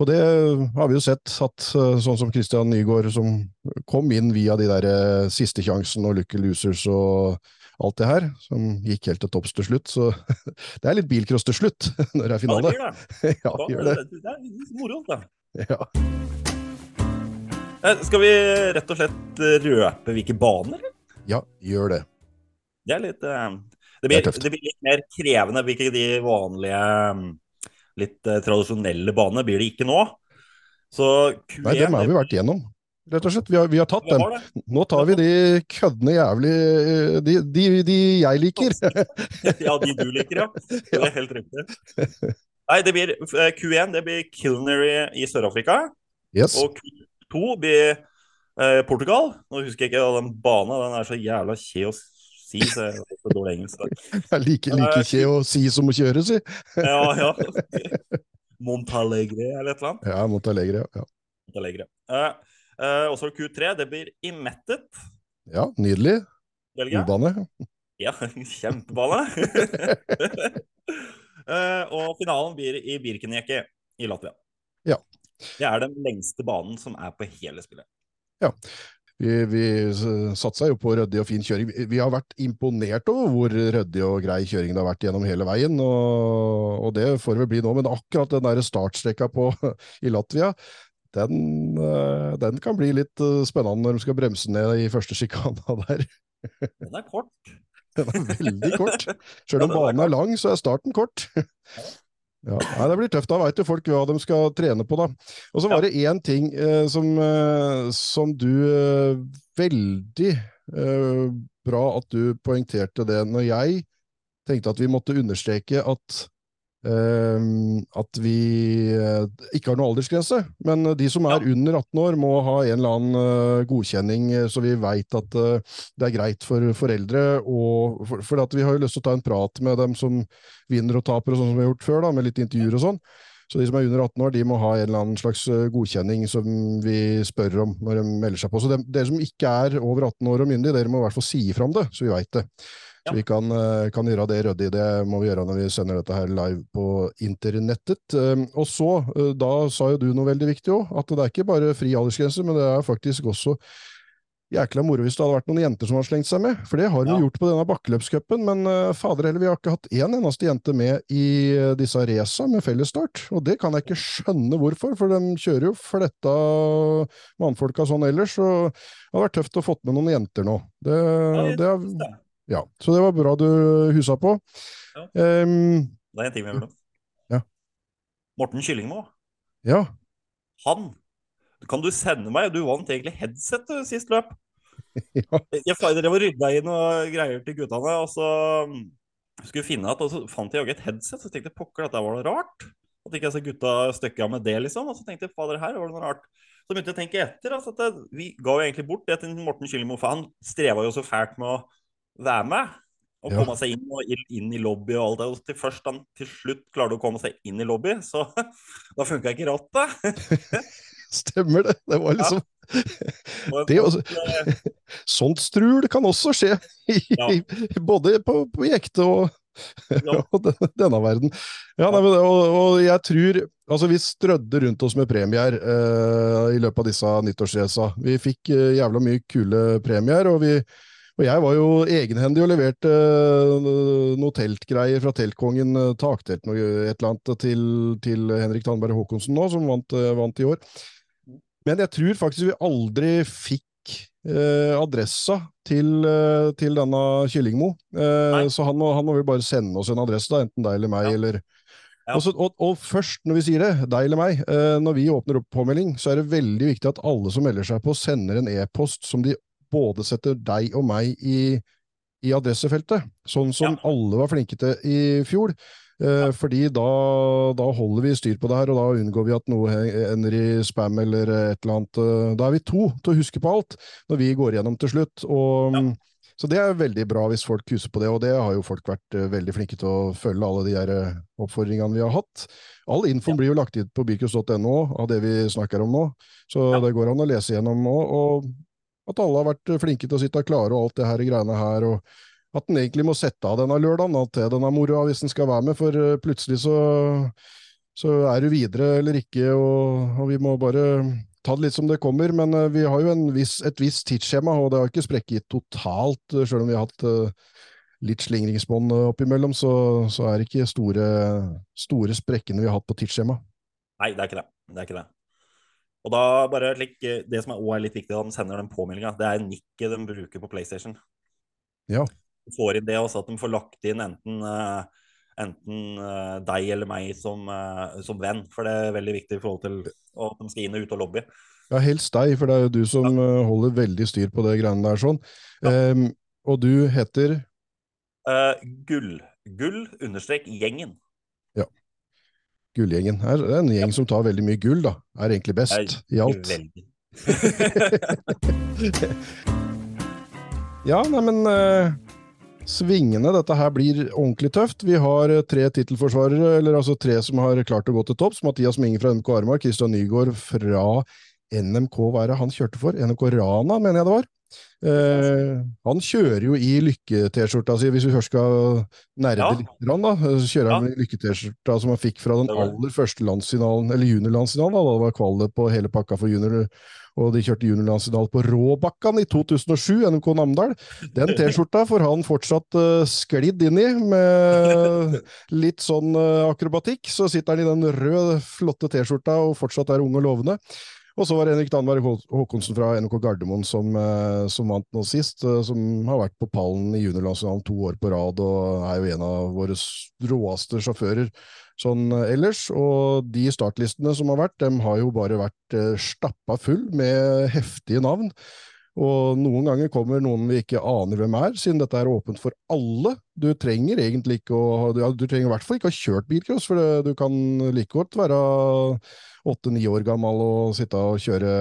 og det har vi jo sett, at eh, sånn som Christian Nygaard, som kom inn via de der siste sjansen og Lucky Losers og alt det her, som gikk helt til topps til slutt. Så det er litt bilcross til slutt når det er finale. Ja, det gjør det. ja, det, gjør det. det er moro, da. Ja. Eh, skal vi rett og slett røpe hvilke baner? Ja, gjør det. Det er litt eh, Det blir, det det blir litt mer krevende. Hvilke de vanlige, litt eh, tradisjonelle banene blir det ikke nå. Så Q1 Nei, dem har vi vært gjennom. Rett og slett. Vi har, vi har tatt dem. Nå tar vi de køddene jævlig de, de, de, jeg liker. ja, de du liker, ja. Det er helt riktig. Nei, det blir Q1 det blir Kilnery i Sør-Afrika. Yes. Og Q2 to blir eh, Portugal. Nå husker jeg ikke den banen, den er så jævla kje å si, så jeg er så dårlig engelsk. Det er like, like kje å si som å kjøre, si. ja, ja. Montalegre eller et eller annet. Ja, Montalegre. ja. Montalegre. Eh, eh, og så Q3, det blir Imettet. Ja, nydelig. Belgia. Ja, kjempebane. eh, og finalen blir i Birkenjekke i Latvia. Ja. Det er den lengste banen som er på hele spillet. Ja. Vi, vi satsa jo på ryddig og fin kjøring. Vi har vært imponert over hvor ryddig og grei kjøringen har vært gjennom hele veien, og, og det får det vel bli nå. Men akkurat den der startstreka på, i Latvia, den, eh, den, kan bli litt eh, spennende når de skal bremse ned i første sjikana der. Den er kort. Den er veldig kort. Selv om banen er lang, så er starten kort. Ja, Nei, Det blir tøft. Da veit jo folk hva de skal trene på, da. Og så var det én ting eh, som, eh, som, du eh, Veldig eh, bra at du poengterte det når jeg tenkte at vi måtte understreke at at vi eh, ikke har noe aldersgrense, men de som er under 18 år, må ha en eller annen eh, godkjenning, eh, så vi veit at det er greit for foreldre. Og for, for vi har jo lyst til å ta en prat med dem som vinner og taper, og sånn som vi har gjort før, da, med litt intervjuer og sånn. Så de som er under 18 år, de må ha en eller annen slags godkjenning som vi spør om når de melder seg på. Så de, dere som ikke er over 18 år og myndige, dere må i hvert fall si ifra om det, så vi veit det. Så vi kan, eh, kan, gjøre det ryddig. Det må vi gjøre når vi sender dette her live på internettet. Ehm, og så, eh, da sa jo du noe veldig viktig òg, at det er ikke bare fri aldersgrense, men det er faktisk også jækla moro hvis det hadde vært noen jenter som har slengt seg med. For det har vi ja. gjort på denne bakkeløpscupen, men uh, fader heller, vi har ikke hatt én eneste jente med i disse raca med fellesstart. Og det kan jeg ikke skjønne hvorfor, for de kjører jo fletta mannfolka sånn ellers. Og det har vært tøft å få med noen jenter nå. Det, ja, det, det, ja, Så det var bra du husa på. Ja. Um, det er en ting vi nå. Ja. Morten Kyllingmo. Ja. Han Kan du sende meg Du vant egentlig headset sist løp. ja. Jeg drev og rydda inn og greier til guttene, og så mm, skulle finne at, og så fant jeg et headset. Så tenkte jeg pokker, dette var noe rart. At ikke jeg så gutta støkka med det, liksom. Og så tenkte jeg fader, her var det noe rart. Så begynte jeg å tenke etter. Altså, at det, vi ga jo egentlig bort det til Morten Kyllingmo, for han streva jo så fælt med å være med. Og komme seg inn, og inn i lobby og alt det. Og til først han til slutt klarte å komme seg inn i lobby, så da funka ikke rattet. Stemmer det. Det var liksom ja. det også, Sånt strul kan også skje, i, ja. både på, på ekte og, ja. og denne verden. Ja, nei, og, og, jeg tror Altså, vi strødde rundt oss med premier uh, i løpet av disse nyttårsraca. Vi fikk uh, jævla mye kule premier, og vi og jeg var jo egenhendig og leverte uh, noe teltgreier fra Teltkongen, uh, taktelt noe, et eller annet, til, til Henrik Tandberg Håkonsen nå, som vant, uh, vant, i år. Men jeg tror faktisk vi aldri fikk eh, adressa til, eh, til denne Kyllingmo. Eh, så han må, han må vel bare sende oss en adresse, da, enten deg eller meg, ja. eller ja. Også, og, og, først, når vi sier det, deg eller meg, eh, når vi åpner opp påmelding, så er det veldig viktig at alle som melder seg på, sender en e-post som de både setter deg og meg i, i adressefeltet, sånn som ja. alle var flinke til i fjor. Eh, fordi da, da, holder vi styr på det her, og da unngår vi at noe ender i spam eller et eller annet. Eh, da er vi to til å huske på alt når vi går gjennom til slutt. Og, ja. Så det er veldig bra hvis folk husker på det, og det har jo folk vært uh, veldig flinke til å følge, alle de her oppfordringene vi har hatt. All infoen ja. blir jo lagt inn på birkus.no av det vi snakker om nå, så ja. det går an å lese gjennom nå. Og at alle har vært flinke til å sitte klare og alt det her greiene her. og at en egentlig må sette av denne lørdagen til denne moroa hvis en skal være med, for uh, plutselig så, så er du videre eller ikke, og, og vi må bare ta det litt som det kommer, men uh, vi har jo viss, et visst tidsskjema, og det har ikke sprekket totalt, sjøl om vi har hatt litt slingringsmonn oppimellom, så, så er det ikke store, store sprekkene vi har hatt på tidsskjema. Nei, det er ikke det. Det er ikke det. Og da bare like, Det som også er litt viktig da de sender den påmeldinga, det er nikket de bruker på PlayStation. Ja. De får inn det også, at de får lagt inn enten uh, enten uh, deg eller meg som, uh, som, venn. For det er veldig viktig i forhold til at de skal inn og ut av lobby. Ja, helst deg, for det er jo du som ja. uh, holder veldig styr på det greiene der sånn. Ja. Um, og du heter? gull. Gull understrek gjengen. Gullgjengen. Det er en gjeng ja. som tar veldig mye gull, da. Er egentlig best i alt. Ja, neimen svingende. Dette her blir ordentlig tøft. Vi har eh, tre tittelforsvarere, eller altså tre som har klart å gå til topps. Mathias Minge fra NMK Armar, Christian Nygaard fra NMK, hva er det han kjørte for? NMK Rana, mener jeg det var. Eh, han kjører jo i lykke-T-skjorta si, hvis vi først skal nerde ja. litt, da, så kjører han ja. i lykke-T-skjorta som han fikk fra den aller første landsfinalen, eller juniorlandsfinalen, da, da det var kvalet på hele pakka for junior og de kjørte juniorlandsfinale på Råbakkan i 2007, NMK Namdal. Den T-skjorta får han fortsatt uh, sklidd inn i, med litt sånn uh, akrobatikk. Så sitter han i den røde, flotte T-skjorta og fortsatt er ung og lovende. Og så var det Henrik Danberg Håkonsen fra NK Gardermoen som, uh, som vant nå sist, som har vært på pallen i juniorlandsfinalen to år på rad og er jo en av våre råeste sjåfører sånn eh, ellers. Og de startlistene som har vært, dem har jo bare vært eh, stappa full med heftige navn. Og noen ganger kommer noen vi ikke aner hvem er, siden dette er åpent for alle. Du trenger egentlig ikke å ja, Du trenger i hvert fall ikke å ha kjørt bilcross, for det, du kan like godt være åtte-ni år gammel og sitte og kjøre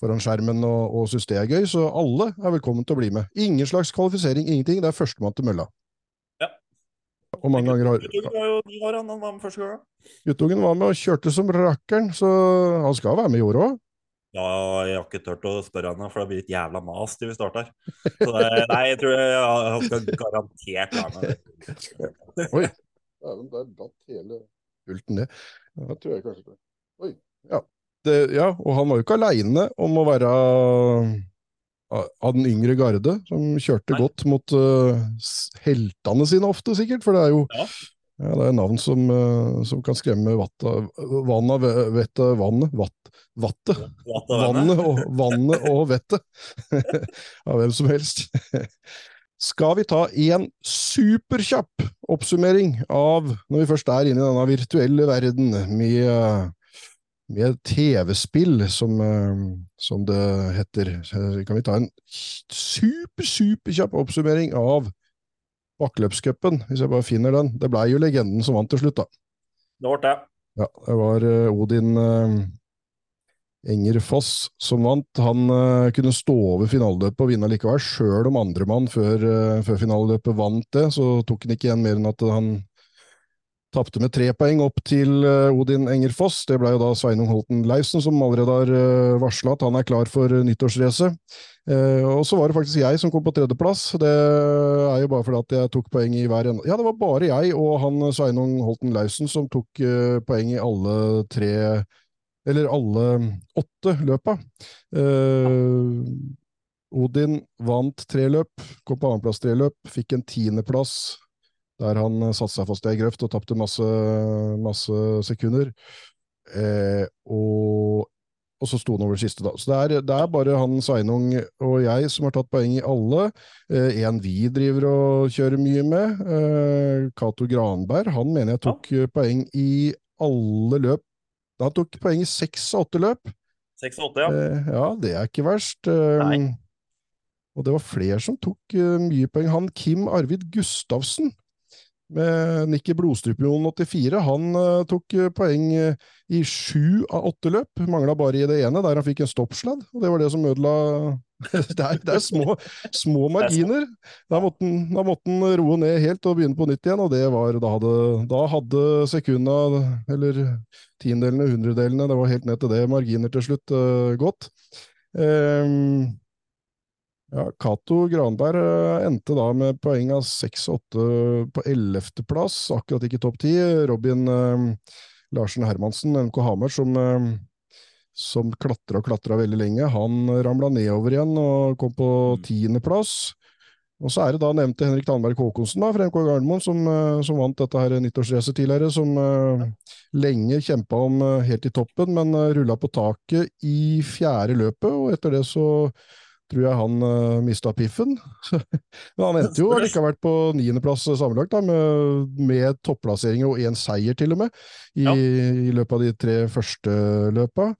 foran skjermen og, og synes det er gøy. Så alle er velkommen til å bli med. Ingen slags kvalifisering, ingenting. Det er førstemann til mølla. Ja. Og mange ganger har Guttungen var jo ni år, han var med første gang. Guttungen var med og kjørte som rakkeren, så han skal være med i år òg. Ja, jeg har ikke turt å spørre han, for det blir et jævla mas til vi starter. Så det, nei, jeg tror jeg, han skal garantert være med. Oi. Dæven, der datt hele pulten ned. Ja, tror jeg kanskje det. Oi. Ja. Det, ja, og han var jo ikke aleine om å være av den yngre garde, som kjørte Nei. godt mot uh, heltene sine ofte, sikkert. For det er jo ja. Ja, det er navn som, uh, som kan skremme vatta, vanna, vettet vannet. Vatt, vattet. Vannet og, vannet og vettet. av hvem som helst. Skal vi ta en superkjapp oppsummering av, når vi først er inne i denne virtuelle verden med med TV-spill, som, eh, som, det heter. Kan vi ta en super, superkjapp oppsummering av bakkeløpscupen, hvis jeg bare finner den. Det blei jo legenden som vant til slutt, da. Det ble det. Ja, det var uh, Odin Enger Foss som vant. Han uh, kunne stå over finaleløpet og vinne likevel, sjøl om andremann før, uh, før finaleløpet vant det. Så tok han ikke igjen mer enn at han Tapte med tre poeng opp til uh, Odin Enger Foss. Det ble jo da Sveinung Holten Lausen som allerede har uh, varsla at han er klar for nyttårsracet. Og så var det faktisk jeg som kom på tredjeplass. Det er jo bare fordi at jeg tok poeng i hver ende. Ja, det var bare jeg og han Sveinung Holten Lausen som tok poeng i alle tre Eller alle åtte løpa. Odin vant tre løp, kom på annenplass tre løp, fikk en tiendeplass der han satte seg fast i ei grøft og tapte masse, masse sekunder. Eh, og og så sto han over siste, da. Så det er, det er, bare han Sveinung og jeg som har tatt poeng i alle. Eh, en vi driver og kjører mye med, eh, Cato Granberg, han mener jeg tok ja. poeng i alle løp. Han tok poeng i seks av åtte løp. Seks og åtte, ja. Eh, ja, det er ikke verst. Eh, Nei. Og det var flere som tok uh, mye poeng. Han Kim Arvid Gustavsen med Nikki Blodstrupemoen 84. Han uh, tok poeng uh, i sju av åtte løp. Mangla bare i det ene, der han fikk en stoppsladd. Og det var det som ødela det, er, det er små, små marginer. Da måtte, han, da måtte han roe ned helt og begynne på nytt igjen, og det var Da hadde, da hadde sekunda, eller tiendelene, hundredelene, det var helt ned til det, marginer til slutt, gått. Um, ja, Cato Granberg eh, endte da med poeng av 6-8 på 11.-plass, akkurat ikke topp 10. Robin eh, Larsen Hermansen, NK Hamar, som, eh, som klatra og klatra veldig lenge, han ramla nedover igjen og kom på 10.-plass. Mm. Og så er det da nevnte Henrik Tanberg Håkonsen da, fra NK Gardermoen, som, eh, som, vant dette her nyttårsracet tidligere, som uh, lenge kjempa om uh, helt i toppen, men uh, rulla på taket i fjerde løpet, og etter det så tror jeg han uh, mista piffen. Men han endte jo allikevel på niendeplass sammenlagt, da, med, med topplasseringer og én seier, til og med, i, ja. i, løpet av de tre første løpa.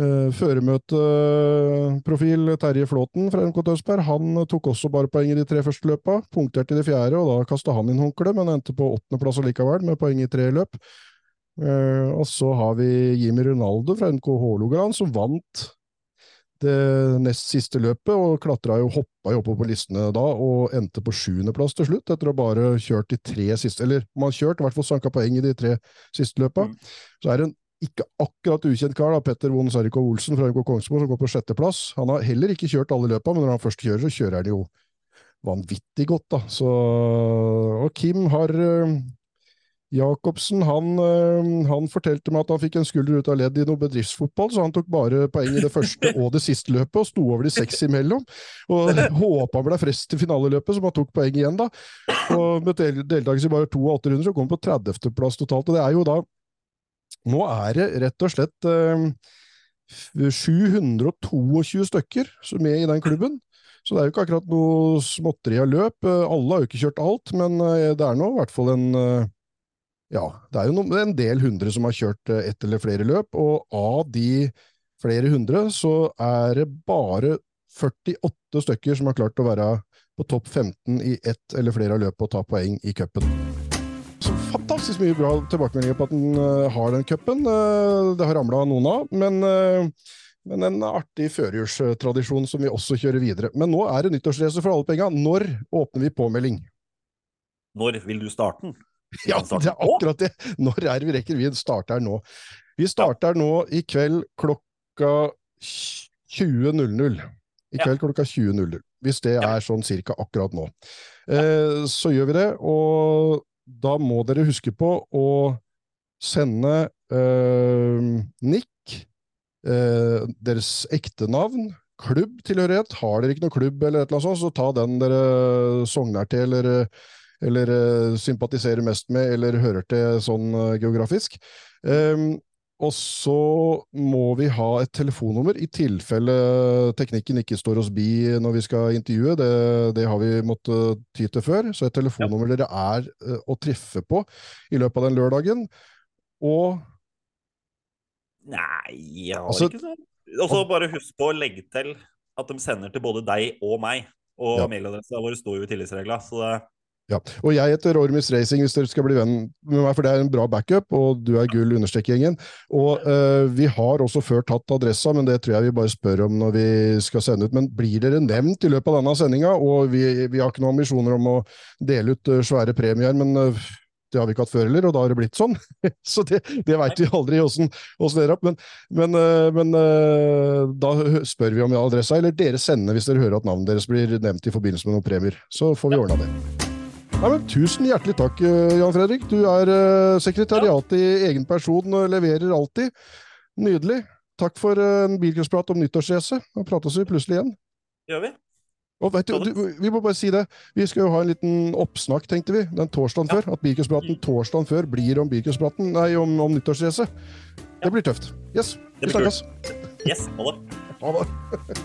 Uh, Føremøteprofil Terje Flåten fra NK Tønsberg han tok også bare poeng i de tre første løpa. Punkterte i det fjerde, og da kasta han inn håndkleet, men endte på åttendeplass likevel, med poeng i tre løp. Uh, og så har vi Jimmy Ronaldo fra NK Hålogaland, som vant det nest siste løpet, og klatra jo, hoppa jo oppover på listene da, og endte på sjuendeplass til slutt, etter å bare kjørt de tre siste Eller man kjørte kjørt, i hvert fall sanka poeng i de tre siste løpa. Mm. Så er det en ikke akkurat ukjent kar, da, Petter Von Sarikov Olsen fra NK Kongsborg, som går på sjetteplass. Han har heller ikke kjørt alle løpa, men når han først kjører, så kjører han jo vanvittig godt, da. Så, og Kim har Jacobsen han, uh, han, fortalte meg at han fikk en skulder ut av ledd i noe bedriftsfotball, så han tok bare poeng i det første og det siste løpet, og sto over de seks imellom. Og håpa han ble frest til finaleløpet, som han tok poeng igjen da. Og med deltakelse i bare to av åtte runder, så kom han på 30.-plass totalt. Og det er jo da Nå er det rett og slett eh, 722 stykker som er i den klubben. Så det er jo ikke akkurat noe småtteri av løp. Alle har jo ikke kjørt alt, men eh, det er nå i hvert fall en eh, ja, det er jo en del hundre som har kjørt eh, ett eller flere løp, og av de flere hundre så er det bare 48 stykker som har klart å være på topp 15 i ett eller flere av løpene og ta poeng i cupen. Fantastisk mye bra tilbakemeldinger på at den uh, har den cupen. Uh, det har ramla noen av, men, uh, men en artig førjulstradisjon som vi også kjører videre. Men nå er det nyttårsrace for alle penga. Når åpner vi påmelding? Når vil du starte den? Ja, det er akkurat det! Når er vi rekker? Vi starter nå. Vi starter nå i kveld klokka 20.00. I kveld klokka 20.00. Hvis det er sånn cirka akkurat nå. Eh, så gjør vi det, og da må dere huske på å sende øh, nikk, øh, deres ekte navn, klubbtilhørighet. Har dere ikke noe klubb, eller et eller annet sånt, så ta den dere sogner til, eller eller uh, sympatiserer mest med, eller hører til sånn geografisk. Um, og så må vi ha et telefonnummer i tilfelle teknikken ikke står oss bi når vi skal intervjue. Det, det har vi måttet ty til før. Så et telefonnummer ja. dere er uh, å treffe på i løpet av den lørdagen. Og Nei, jeg har altså, ikke sånn. Og så bare husk på å legge til at de sender til både deg og meg. Og ja. mailadressa vår står jo i tillitsregla. Så det ja, og jeg heter Ormis Racing, hvis dere skal bli venn med meg, for det er en bra backup, og du er gull understrekgjengen. Og uh, vi har også før tatt adressa, men det tror jeg vi bare spør om når vi skal sende ut. Men blir dere nevnt i løpet av denne sendinga? Og vi, vi, har ikke noen ambisjoner om å dele ut uh, svære premier, men uh, det har vi ikke hatt før heller, og da har det blitt sånn. Så det, det veit vi aldri åssen det er. Men, men, men, da spør vi om adressa, eller dere sender hvis dere hører at navnet deres blir nevnt i forbindelse med noen premier. Så får vi ordna det. Nei, men Tusen hjertelig takk, eh, Jan Fredrik. Du er uh, sekretariat i egen person og leverer alltid. Nydelig. Takk for uh, en bilcrosprat om nyttårsrace. Da prates vi plutselig igjen. Gjør vi. Og vet du, du, vi må bare si det. Vi skal jo ha en liten oppsnakk, tenkte vi, den torsdagen ja. før. At bilcrosspraten torsdagen før blir om bilcrosspraten, nei, om, om nyttårsrace. Det blir tøft. Yes, vi snakkes. Yes, ha det. Ha det.